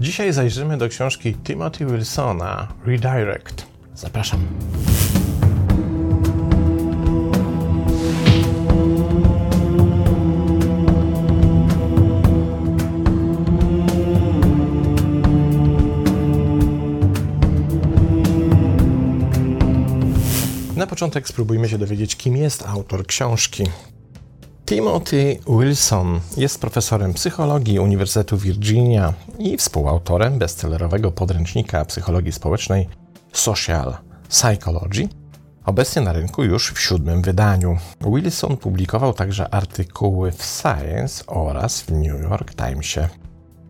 Dzisiaj zajrzymy do książki Timothy Wilsona Redirect. Zapraszam. Na początek spróbujmy się dowiedzieć, kim jest autor książki. Timothy Wilson jest profesorem psychologii Uniwersytetu Virginia i współautorem bestsellerowego podręcznika psychologii społecznej Social Psychology, obecnie na rynku już w siódmym wydaniu. Wilson publikował także artykuły w Science oraz w New York Timesie.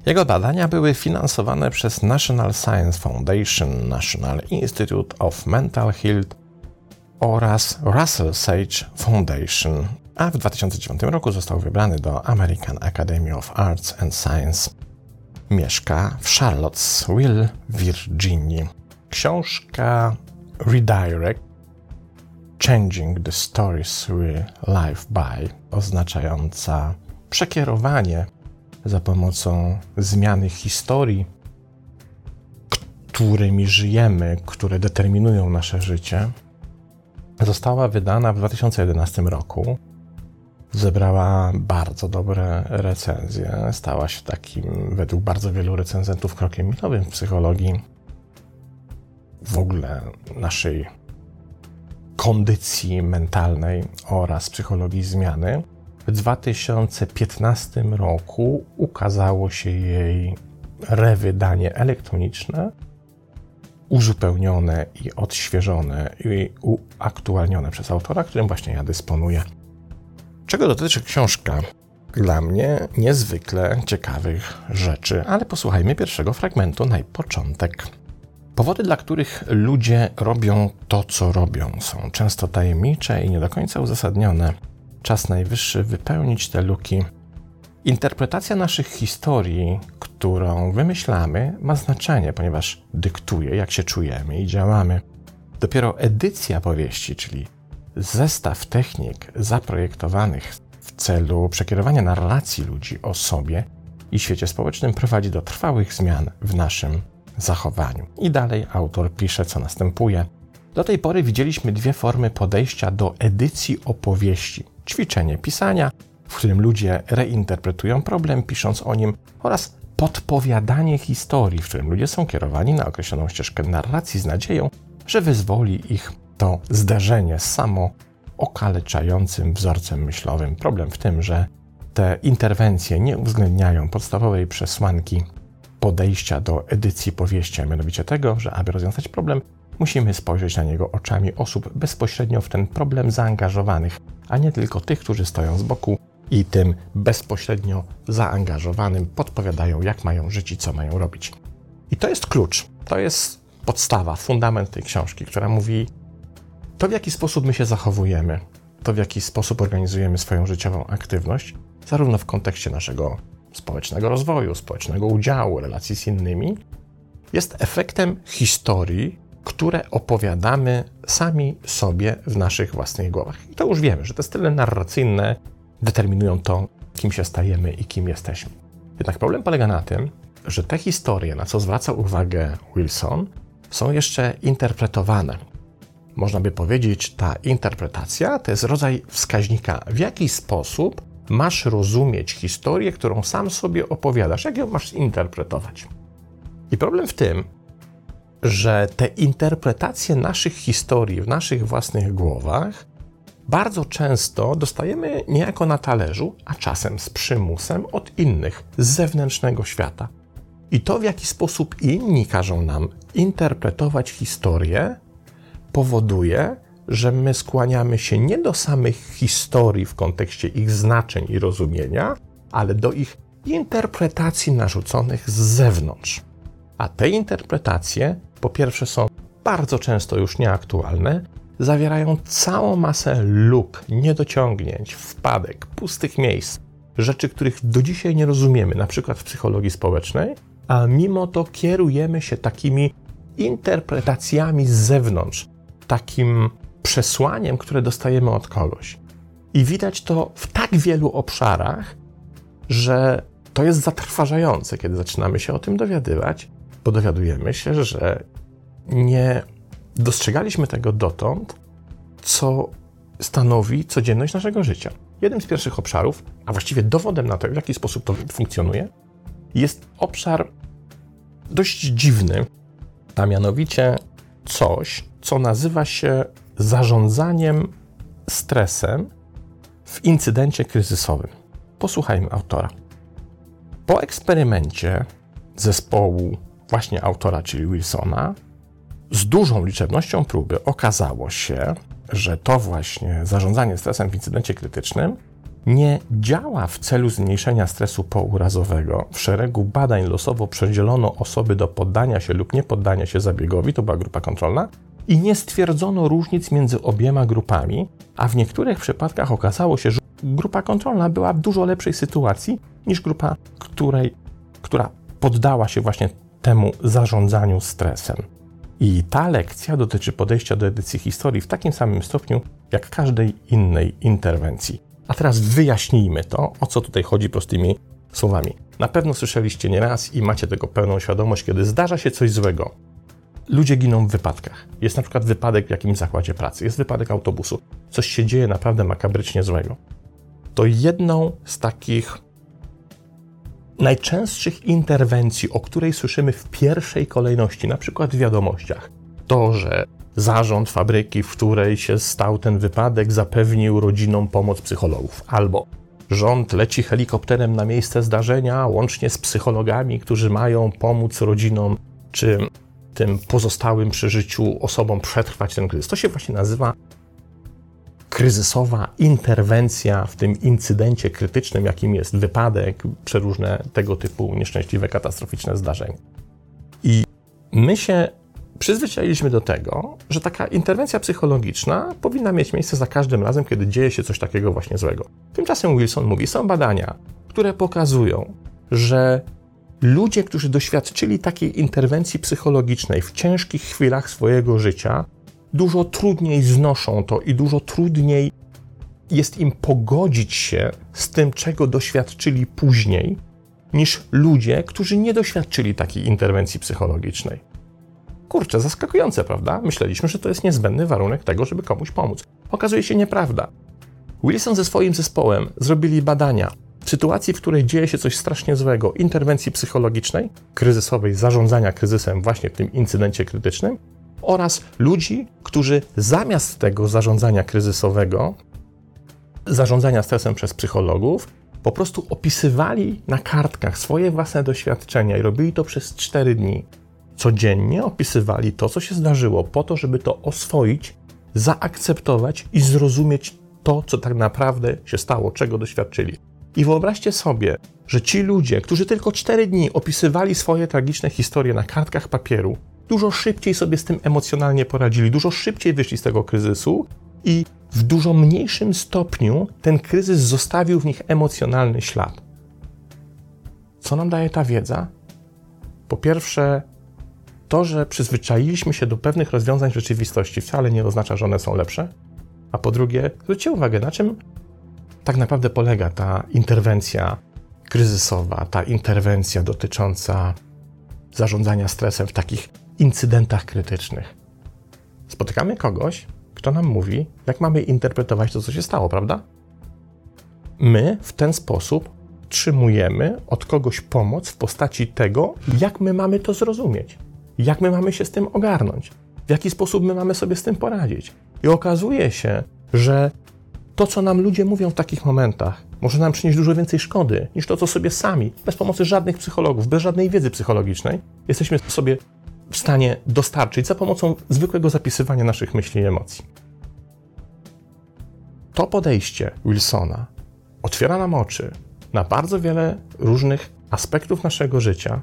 Jego badania były finansowane przez National Science Foundation, National Institute of Mental Health oraz Russell Sage Foundation, a w 2009 roku został wybrany do American Academy of Arts and Science. Mieszka w Charlottesville, Virginia. Książka Redirect Changing the Stories We Live By, oznaczająca przekierowanie za pomocą zmiany historii, którymi żyjemy, które determinują nasze życie, została wydana w 2011 roku. Zebrała bardzo dobre recenzje. Stała się takim, według bardzo wielu recenzentów, krokiem milowym w psychologii w ogóle naszej kondycji mentalnej oraz psychologii zmiany. W 2015 roku ukazało się jej rewydanie elektroniczne, uzupełnione i odświeżone i uaktualnione przez autora, którym właśnie ja dysponuję. Czego dotyczy książka? Dla mnie niezwykle ciekawych rzeczy, ale posłuchajmy pierwszego fragmentu na początek. Powody, dla których ludzie robią to, co robią, są często tajemnicze i nie do końca uzasadnione. Czas najwyższy wypełnić te luki. Interpretacja naszych historii, którą wymyślamy, ma znaczenie, ponieważ dyktuje, jak się czujemy i działamy. Dopiero edycja powieści, czyli zestaw technik zaprojektowanych w celu przekierowania narracji ludzi o sobie i świecie społecznym, prowadzi do trwałych zmian w naszym zachowaniu. I dalej autor pisze, co następuje. Do tej pory widzieliśmy dwie formy podejścia do edycji opowieści: ćwiczenie pisania, w którym ludzie reinterpretują problem, pisząc o nim, oraz podpowiadanie historii, w którym ludzie są kierowani na określoną ścieżkę narracji z nadzieją, że wyzwoli ich to zderzenie samo okaleczającym wzorcem myślowym. Problem w tym, że te interwencje nie uwzględniają podstawowej przesłanki podejścia do edycji powieści, a mianowicie tego, że aby rozwiązać problem, musimy spojrzeć na niego oczami osób bezpośrednio w ten problem zaangażowanych, a nie tylko tych, którzy stoją z boku i tym bezpośrednio zaangażowanym podpowiadają, jak mają żyć i co mają robić. I to jest klucz, to jest podstawa, fundament tej książki, która mówi to, w jaki sposób my się zachowujemy, to, w jaki sposób organizujemy swoją życiową aktywność, zarówno w kontekście naszego społecznego rozwoju, społecznego udziału, relacji z innymi, jest efektem historii, które opowiadamy sami sobie w naszych własnych głowach. I to już wiemy, że te style narracyjne determinują to, kim się stajemy i kim jesteśmy. Jednak problem polega na tym, że te historie, na co zwraca uwagę Wilson, są jeszcze interpretowane. Można by powiedzieć, ta interpretacja to jest rodzaj wskaźnika, w jaki sposób masz rozumieć historię, którą sam sobie opowiadasz, jak ją masz interpretować. I problem w tym, że te interpretacje naszych historii w naszych własnych głowach bardzo często dostajemy niejako na talerzu, a czasem z przymusem od innych, z zewnętrznego świata. I to, w jaki sposób inni każą nam interpretować historię, powoduje, że my skłaniamy się nie do samych historii w kontekście ich znaczeń i rozumienia, ale do ich interpretacji narzuconych z zewnątrz. A te interpretacje, po pierwsze, są bardzo często już nieaktualne, zawierają całą masę luk, niedociągnięć, wpadek, pustych miejsc, rzeczy, których do dzisiaj nie rozumiemy, na przykład w psychologii społecznej, a mimo to kierujemy się takimi interpretacjami z zewnątrz, takim przesłaniem, które dostajemy od kogoś. I widać to w tak wielu obszarach, że to jest zatrważające, kiedy zaczynamy się o tym dowiadywać, bo dowiadujemy się, że nie dostrzegaliśmy tego dotąd, co stanowi codzienność naszego życia. Jednym z pierwszych obszarów, a właściwie dowodem na to, w jaki sposób to funkcjonuje, jest obszar dość dziwny, a mianowicie coś, co nazywa się zarządzaniem stresem w incydencie kryzysowym. Posłuchajmy autora. Po eksperymencie zespołu właśnie autora, czyli Wilsona, z dużą liczebnością próby okazało się, że to właśnie zarządzanie stresem w incydencie krytycznym nie działa w celu zmniejszenia stresu pourazowego. W szeregu badań losowo przedzielono osoby do poddania się lub nie poddania się zabiegowi, to była grupa kontrolna, i nie stwierdzono różnic między obiema grupami, a w niektórych przypadkach okazało się, że grupa kontrolna była w dużo lepszej sytuacji niż grupa, której, która poddała się właśnie temu zarządzaniu stresem. I ta lekcja dotyczy podejścia do edycji historii w takim samym stopniu jak każdej innej interwencji. A teraz wyjaśnijmy to, o co tutaj chodzi prostymi słowami. Na pewno słyszeliście nieraz i macie tego pełną świadomość, kiedy zdarza się coś złego. Ludzie giną w wypadkach. Jest na przykład wypadek w jakimś zakładzie pracy, jest wypadek autobusu. Coś się dzieje naprawdę makabrycznie złego. To jedną z takich najczęstszych interwencji, o której słyszymy w pierwszej kolejności, na przykład w wiadomościach, to, że zarząd fabryki, w której się stał ten wypadek, zapewnił rodzinom pomoc psychologów, albo rząd leci helikopterem na miejsce zdarzenia, łącznie z psychologami, którzy mają pomóc rodzinom czy tym pozostałym przy życiu osobom przetrwać ten kryzys. To się właśnie nazywa kryzysowa interwencja w tym incydencie krytycznym, jakim jest wypadek, przeróżne tego typu nieszczęśliwe, katastroficzne zdarzenia. I my się przyzwyczailiśmy do tego, że taka interwencja psychologiczna powinna mieć miejsce za każdym razem, kiedy dzieje się coś takiego właśnie złego. Tymczasem Wilson mówi, są badania, które pokazują, że ludzie, którzy doświadczyli takiej interwencji psychologicznej w ciężkich chwilach swojego życia, dużo trudniej znoszą to i dużo trudniej jest im pogodzić się z tym, czego doświadczyli później, niż ludzie, którzy nie doświadczyli takiej interwencji psychologicznej. Kurczę, zaskakujące, prawda? Myśleliśmy, że to jest niezbędny warunek tego, żeby komuś pomóc. Okazuje się nieprawda. Wilson ze swoim zespołem zrobili badania w sytuacji, w której dzieje się coś strasznie złego, interwencji psychologicznej, kryzysowej, zarządzania kryzysem właśnie w tym incydencie krytycznym, oraz ludzi, którzy zamiast tego zarządzania kryzysowego, zarządzania stresem przez psychologów, po prostu opisywali na kartkach swoje własne doświadczenia i robili to przez 4 dni. Codziennie opisywali to, co się zdarzyło, po to, żeby to oswoić, zaakceptować i zrozumieć to, co tak naprawdę się stało, czego doświadczyli. I wyobraźcie sobie, że ci ludzie, którzy tylko 4 dni opisywali swoje tragiczne historie na kartkach papieru, dużo szybciej sobie z tym emocjonalnie poradzili, dużo szybciej wyszli z tego kryzysu i w dużo mniejszym stopniu ten kryzys zostawił w nich emocjonalny ślad. Co nam daje ta wiedza? Po pierwsze, to, że przyzwyczailiśmy się do pewnych rozwiązań rzeczywistości, wcale nie oznacza, że one są lepsze. A po drugie, zwróćcie uwagę, na czym tak naprawdę polega ta interwencja kryzysowa, ta interwencja dotycząca zarządzania stresem w takich incydentach krytycznych. Spotykamy kogoś, kto nam mówi, jak mamy interpretować to, co się stało, prawda? My w ten sposób trzymujemy od kogoś pomoc w postaci tego, jak my mamy to zrozumieć, jak my mamy się z tym ogarnąć, w jaki sposób my mamy sobie z tym poradzić. I okazuje się, że to, co nam ludzie mówią w takich momentach, może nam przynieść dużo więcej szkody niż to, co sobie sami, bez pomocy żadnych psychologów, bez żadnej wiedzy psychologicznej, jesteśmy sobie w stanie dostarczyć za pomocą zwykłego zapisywania naszych myśli i emocji. To podejście Wilsona otwiera nam oczy na bardzo wiele różnych aspektów naszego życia,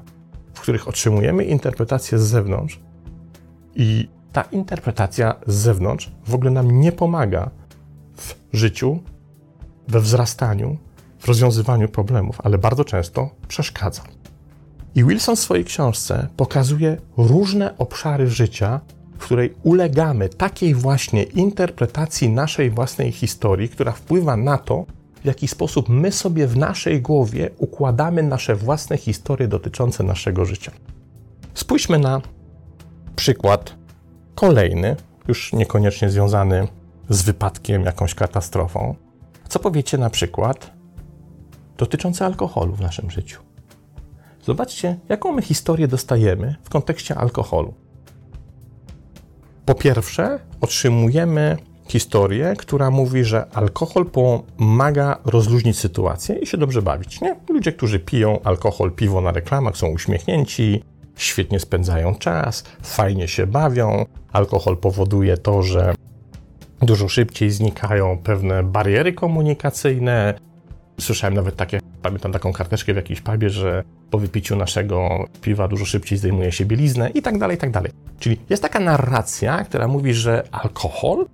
w których otrzymujemy interpretację z zewnątrz, i ta interpretacja z zewnątrz w ogóle nam nie pomaga w życiu, we wzrastaniu, w rozwiązywaniu problemów, ale bardzo często przeszkadza. I Wilson w swojej książce pokazuje różne obszary życia, w której ulegamy takiej właśnie interpretacji naszej własnej historii, która wpływa na to, w jaki sposób my sobie w naszej głowie układamy nasze własne historie dotyczące naszego życia. Spójrzmy na przykład kolejny, już niekoniecznie związany z wypadkiem, jakąś katastrofą. Co powiecie na przykład dotyczący alkoholu w naszym życiu? Zobaczcie, jaką my historię dostajemy w kontekście alkoholu. Po pierwsze, otrzymujemy historię, która mówi, że alkohol pomaga rozluźnić sytuację i się dobrze bawić. Nie? Ludzie, którzy piją alkohol, piwo na reklamach, są uśmiechnięci, świetnie spędzają czas, fajnie się bawią. Alkohol powoduje to, że dużo szybciej znikają pewne bariery komunikacyjne. Słyszałem nawet takie, pamiętam taką karteczkę w jakiejś pubie, że po wypiciu naszego piwa dużo szybciej zdejmuje się bieliznę i tak dalej, i tak dalej. Czyli jest taka narracja, która mówi, że alkohol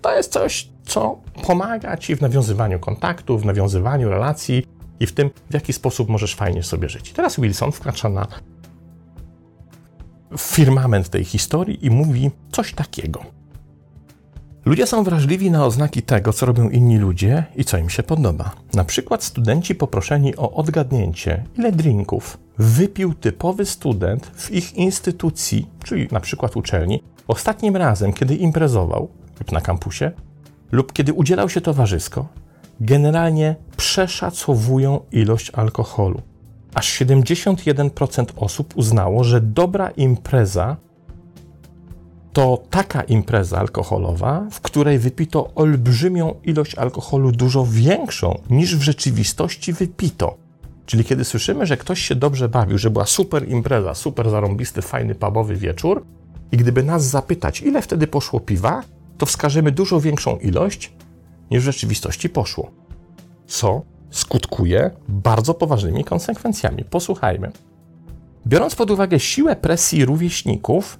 to jest coś, co pomaga ci w nawiązywaniu kontaktów, w nawiązywaniu relacji i w tym, w jaki sposób możesz fajnie sobie żyć. Teraz Wilson wkracza na firmament tej historii i mówi coś takiego. Ludzie są wrażliwi na oznaki tego, co robią inni ludzie i co im się podoba. Na przykład studenci poproszeni o odgadnięcie, ile drinków wypił typowy student w ich instytucji, czyli na przykład uczelni, ostatnim razem, kiedy imprezował lub na kampusie, lub kiedy udzielał się towarzysko, generalnie przeszacowują ilość alkoholu. Aż 71% osób uznało, że dobra impreza to taka impreza alkoholowa, w której wypito olbrzymią ilość alkoholu, dużo większą niż w rzeczywistości wypito. Czyli kiedy słyszymy, że ktoś się dobrze bawił, że była super impreza, super zarąbisty, fajny pubowy wieczór, i gdyby nas zapytać, ile wtedy poszło piwa, to wskażemy dużo większą ilość niż w rzeczywistości poszło. Co skutkuje bardzo poważnymi konsekwencjami. Posłuchajmy. Biorąc pod uwagę siłę presji rówieśników,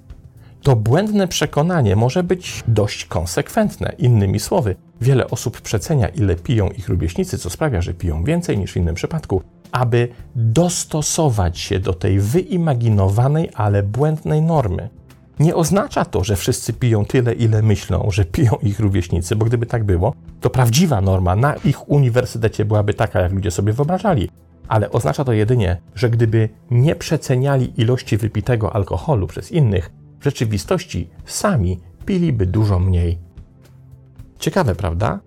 to błędne przekonanie może być dość konsekwentne. Innymi słowy, wiele osób przecenia, ile piją ich rówieśnicy, co sprawia, że piją więcej niż w innym przypadku, aby dostosować się do tej wyimaginowanej, ale błędnej normy. Nie oznacza to, że wszyscy piją tyle, ile myślą, że piją ich rówieśnicy, bo gdyby tak było, to prawdziwa norma na ich uniwersytecie byłaby taka, jak ludzie sobie wyobrażali. Ale oznacza to jedynie, że gdyby nie przeceniali ilości wypitego alkoholu przez innych, w rzeczywistości sami piliby dużo mniej. Ciekawe, prawda?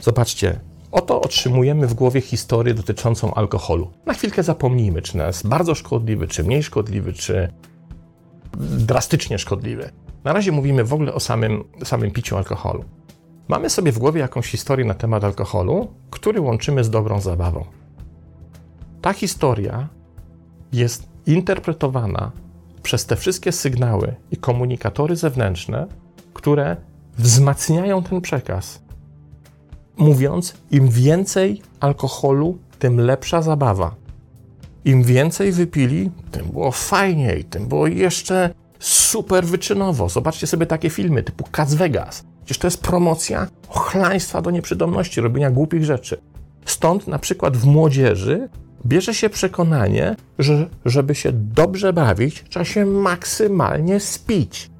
Zobaczcie, oto otrzymujemy w głowie historię dotyczącą alkoholu. Na chwilkę zapomnijmy, czy nas bardzo szkodliwy, czy mniej szkodliwy, czy drastycznie szkodliwy. Na razie mówimy w ogóle o samym, samym piciu alkoholu. Mamy sobie w głowie jakąś historię na temat alkoholu, który łączymy z dobrą zabawą. Ta historia jest interpretowana przez te wszystkie sygnały i komunikatory zewnętrzne, które wzmacniają ten przekaz. Mówiąc, im więcej alkoholu, tym lepsza zabawa. Im więcej wypili, tym było fajniej, tym było jeszcze super wyczynowo. Zobaczcie sobie takie filmy typu Cats Vegas. Przecież to jest promocja ochlaństwa do nieprzydomności, robienia głupich rzeczy. Stąd na przykład w młodzieży bierze się przekonanie, że żeby się dobrze bawić, trzeba się maksymalnie spić.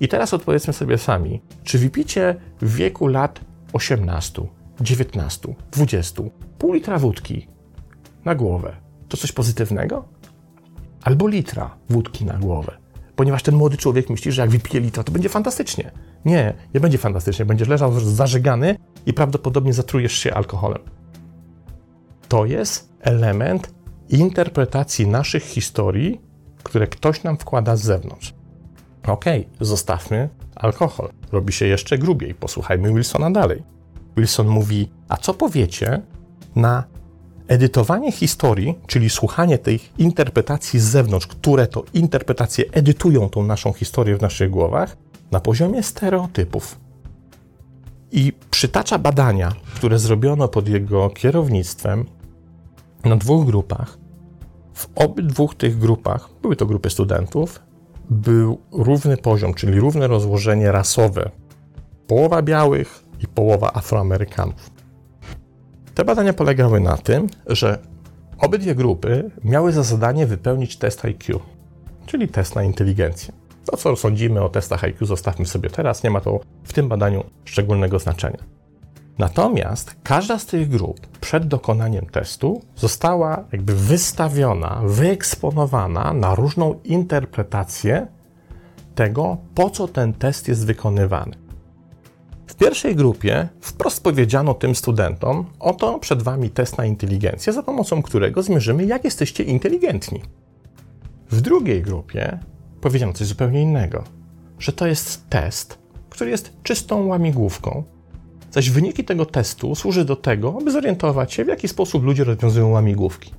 I teraz odpowiedzmy sobie sami, czy wypicie w wieku lat 18, 19, 20 pół litra wódki na głowę to coś pozytywnego? Albo litra wódki na głowę. Ponieważ ten młody człowiek myśli, że jak wypije litra, to będzie fantastycznie. Nie, nie będzie fantastycznie. Będziesz leżał zażegany i prawdopodobnie zatrujesz się alkoholem. To jest element interpretacji naszych historii, które ktoś nam wkłada z zewnątrz. Okej, okay, zostawmy alkohol. Robi się jeszcze grubiej. Posłuchajmy Wilsona dalej. Wilson mówi: A co powiecie na edytowanie historii, czyli słuchanie tej interpretacji z zewnątrz, które to interpretacje edytują tą naszą historię w naszych głowach, na poziomie stereotypów? I przytacza badania, które zrobiono pod jego kierownictwem na dwóch grupach. W obydwu tych grupach, były to grupy studentów, był równy poziom, czyli równe rozłożenie rasowe. Połowa białych i połowa Afroamerykanów. Te badania polegały na tym, że obydwie grupy miały za zadanie wypełnić test IQ, czyli test na inteligencję. To, co sądzimy o testach IQ, zostawmy sobie teraz, nie ma to w tym badaniu szczególnego znaczenia. Natomiast każda z tych grup przed dokonaniem testu została jakby wystawiona, wyeksponowana na różną interpretację tego, po co ten test jest wykonywany. W pierwszej grupie wprost powiedziano tym studentom: Oto przed wami test na inteligencję, za pomocą którego zmierzymy, jak jesteście inteligentni. W drugiej grupie powiedziano coś zupełnie innego, że to jest test, który jest czystą łamigłówką, zaś wyniki tego testu służy do tego, aby zorientować się, w jaki sposób ludzie rozwiązują łamigłówki.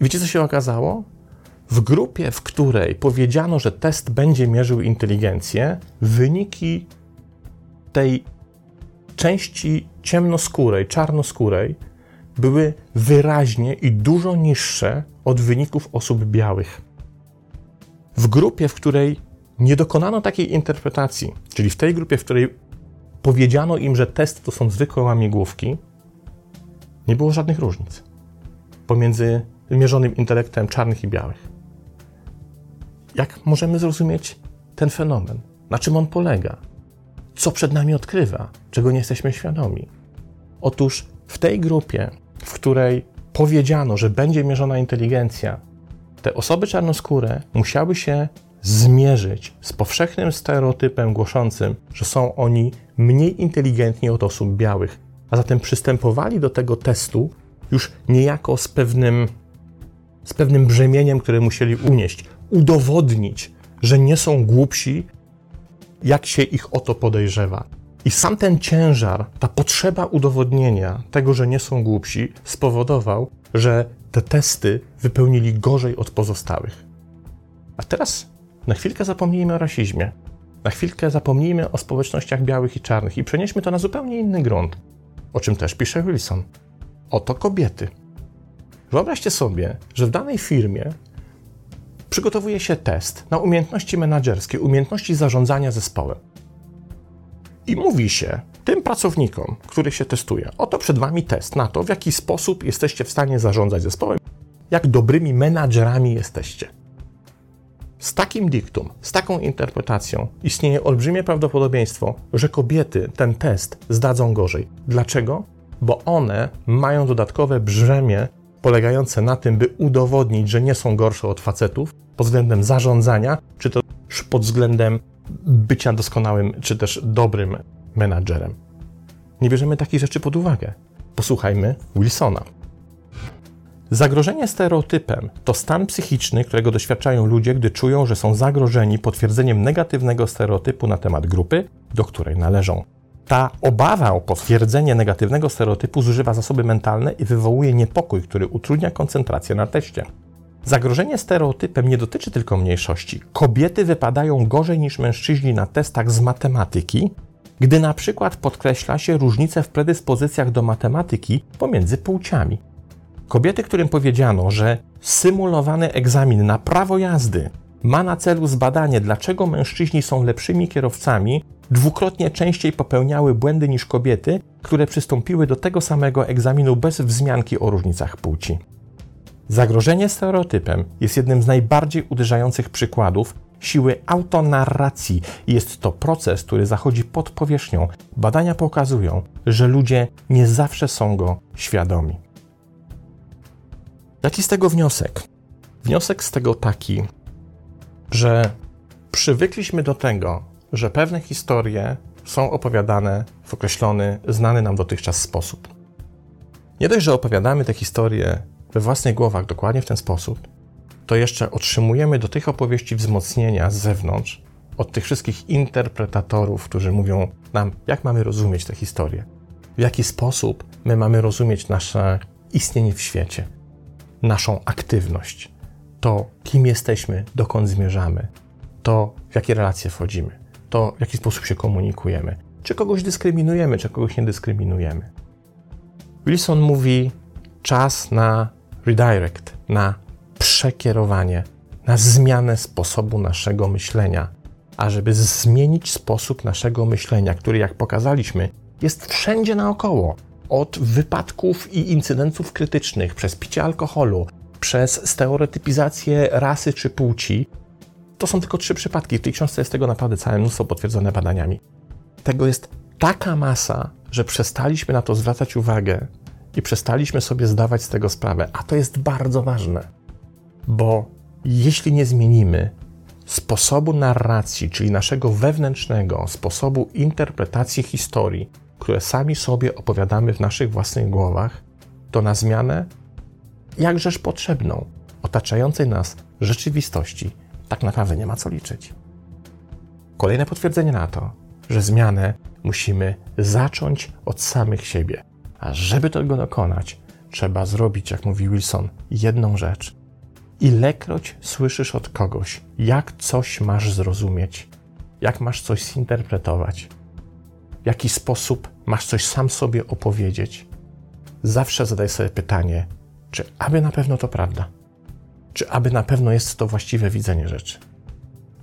Wiecie, co się okazało? W grupie, w której powiedziano, że test będzie mierzył inteligencję, wyniki tej części ciemnoskórej, czarnoskórej były wyraźnie i dużo niższe od wyników osób białych. W grupie, w której nie dokonano takiej interpretacji, czyli w tej grupie, w której powiedziano im, że test to są zwykłe łamigłówki, nie było żadnych różnic pomiędzy mierzonym intelektem czarnych i białych. Jak możemy zrozumieć ten fenomen? Na czym on polega? Co przed nami odkrywa? Czego nie jesteśmy świadomi? Otóż w tej grupie, w której powiedziano, że będzie mierzona inteligencja, te osoby czarnoskóre musiały się zmierzyć z powszechnym stereotypem głoszącym, że są oni mniej inteligentni od osób białych, a zatem przystępowali do tego testu już niejako z pewnym, z pewnym brzemieniem, które musieli unieść, udowodnić, że nie są głupsi, jak się ich o to podejrzewa. I sam ten ciężar, ta potrzeba udowodnienia tego, że nie są głupsi, spowodował, że te testy wypełnili gorzej od pozostałych. A teraz na chwilkę zapomnijmy o rasizmie. Na chwilkę zapomnijmy o społecznościach białych i czarnych i przenieśmy to na zupełnie inny grunt, o czym też pisze Wilson. Oto kobiety. Wyobraźcie sobie, że w danej firmie przygotowuje się test na umiejętności menedżerskie, umiejętności zarządzania zespołem. I mówi się tym pracownikom, których się testuje, oto przed Wami test na to, w jaki sposób jesteście w stanie zarządzać zespołem, jak dobrymi menadżerami jesteście. Z takim diktum, z taką interpretacją istnieje olbrzymie prawdopodobieństwo, że kobiety ten test zdadzą gorzej. Dlaczego? Bo one mają dodatkowe brzemię polegające na tym, by udowodnić, że nie są gorsze od facetów pod względem zarządzania, czy to pod względem bycia doskonałym, czy też dobrym menadżerem. Nie bierzemy takich rzeczy pod uwagę. Posłuchajmy Wilsona. Zagrożenie stereotypem to stan psychiczny, którego doświadczają ludzie, gdy czują, że są zagrożeni potwierdzeniem negatywnego stereotypu na temat grupy, do której należą. Ta obawa o potwierdzenie negatywnego stereotypu zużywa zasoby mentalne i wywołuje niepokój, który utrudnia koncentrację na teście. Zagrożenie stereotypem nie dotyczy tylko mniejszości. Kobiety wypadają gorzej niż mężczyźni na testach z matematyki, gdy na przykład podkreśla się różnice w predyspozycjach do matematyki pomiędzy płciami. Kobiety, którym powiedziano, że symulowany egzamin na prawo jazdy ma na celu zbadanie, dlaczego mężczyźni są lepszymi kierowcami, dwukrotnie częściej popełniały błędy niż kobiety, które przystąpiły do tego samego egzaminu bez wzmianki o różnicach płci. Zagrożenie stereotypem jest jednym z najbardziej uderzających przykładów siły autonarracji jest to proces, który zachodzi pod powierzchnią. Badania pokazują, że ludzie nie zawsze są go świadomi. Jaki z tego wniosek? Wniosek z tego taki, że przywykliśmy do tego, że pewne historie są opowiadane w określony, znany nam dotychczas sposób. Nie dość, że opowiadamy te historie we własnych głowach dokładnie w ten sposób, to jeszcze otrzymujemy do tych opowieści wzmocnienia z zewnątrz, od tych wszystkich interpretatorów, którzy mówią nam, jak mamy rozumieć tę historię, w jaki sposób my mamy rozumieć nasze istnienie w świecie, naszą aktywność, to kim jesteśmy, dokąd zmierzamy, to w jakie relacje wchodzimy, to w jaki sposób się komunikujemy, czy kogoś dyskryminujemy, czy kogoś nie dyskryminujemy. Wilson mówi czas na redirect, na przekierowanie, na zmianę sposobu naszego myślenia. A żeby zmienić sposób naszego myślenia, który, jak pokazaliśmy, jest wszędzie naokoło, od wypadków i incydentów krytycznych, przez picie alkoholu, przez stereotypizację rasy czy płci, to są tylko trzy przypadki. W tej książce jest tego naprawdę całe mnóstwo potwierdzone badaniami. Tego jest taka masa, że przestaliśmy na to zwracać uwagę i przestaliśmy sobie zdawać z tego sprawę. A to jest bardzo ważne, bo jeśli nie zmienimy sposobu narracji, czyli naszego wewnętrznego sposobu interpretacji historii, które sami sobie opowiadamy w naszych własnych głowach, to na zmianę jakżeż potrzebną otaczającej nas rzeczywistości tak naprawdę nie ma co liczyć. Kolejne potwierdzenie na to, że zmianę musimy zacząć od samych siebie. A żeby tego dokonać, trzeba zrobić, jak mówi Wilson, jedną rzecz. Ilekroć słyszysz od kogoś, jak coś masz zrozumieć, jak masz coś zinterpretować, w jaki sposób masz coś sam sobie opowiedzieć, zawsze zadaj sobie pytanie, czy aby na pewno to prawda? Czy aby na pewno jest to właściwe widzenie rzeczy?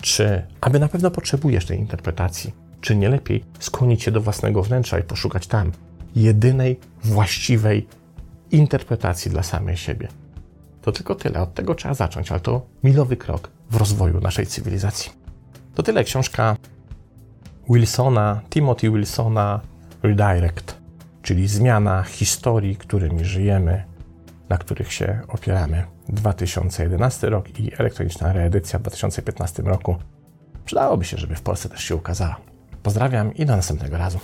Czy aby na pewno potrzebujesz tej interpretacji? Czy nie lepiej skłonić się do własnego wnętrza i poszukać tam jedynej właściwej interpretacji dla samej siebie? To tylko tyle, od tego trzeba zacząć, ale to milowy krok w rozwoju naszej cywilizacji. To tyle książka Wilsona, Timothy Wilsona Redirect, czyli zmiana historii, którymi żyjemy, na których się opieramy. 2011 rok i elektroniczna reedycja w 2015 roku. Przydałoby się, żeby w Polsce też się ukazała. Pozdrawiam i do następnego razu.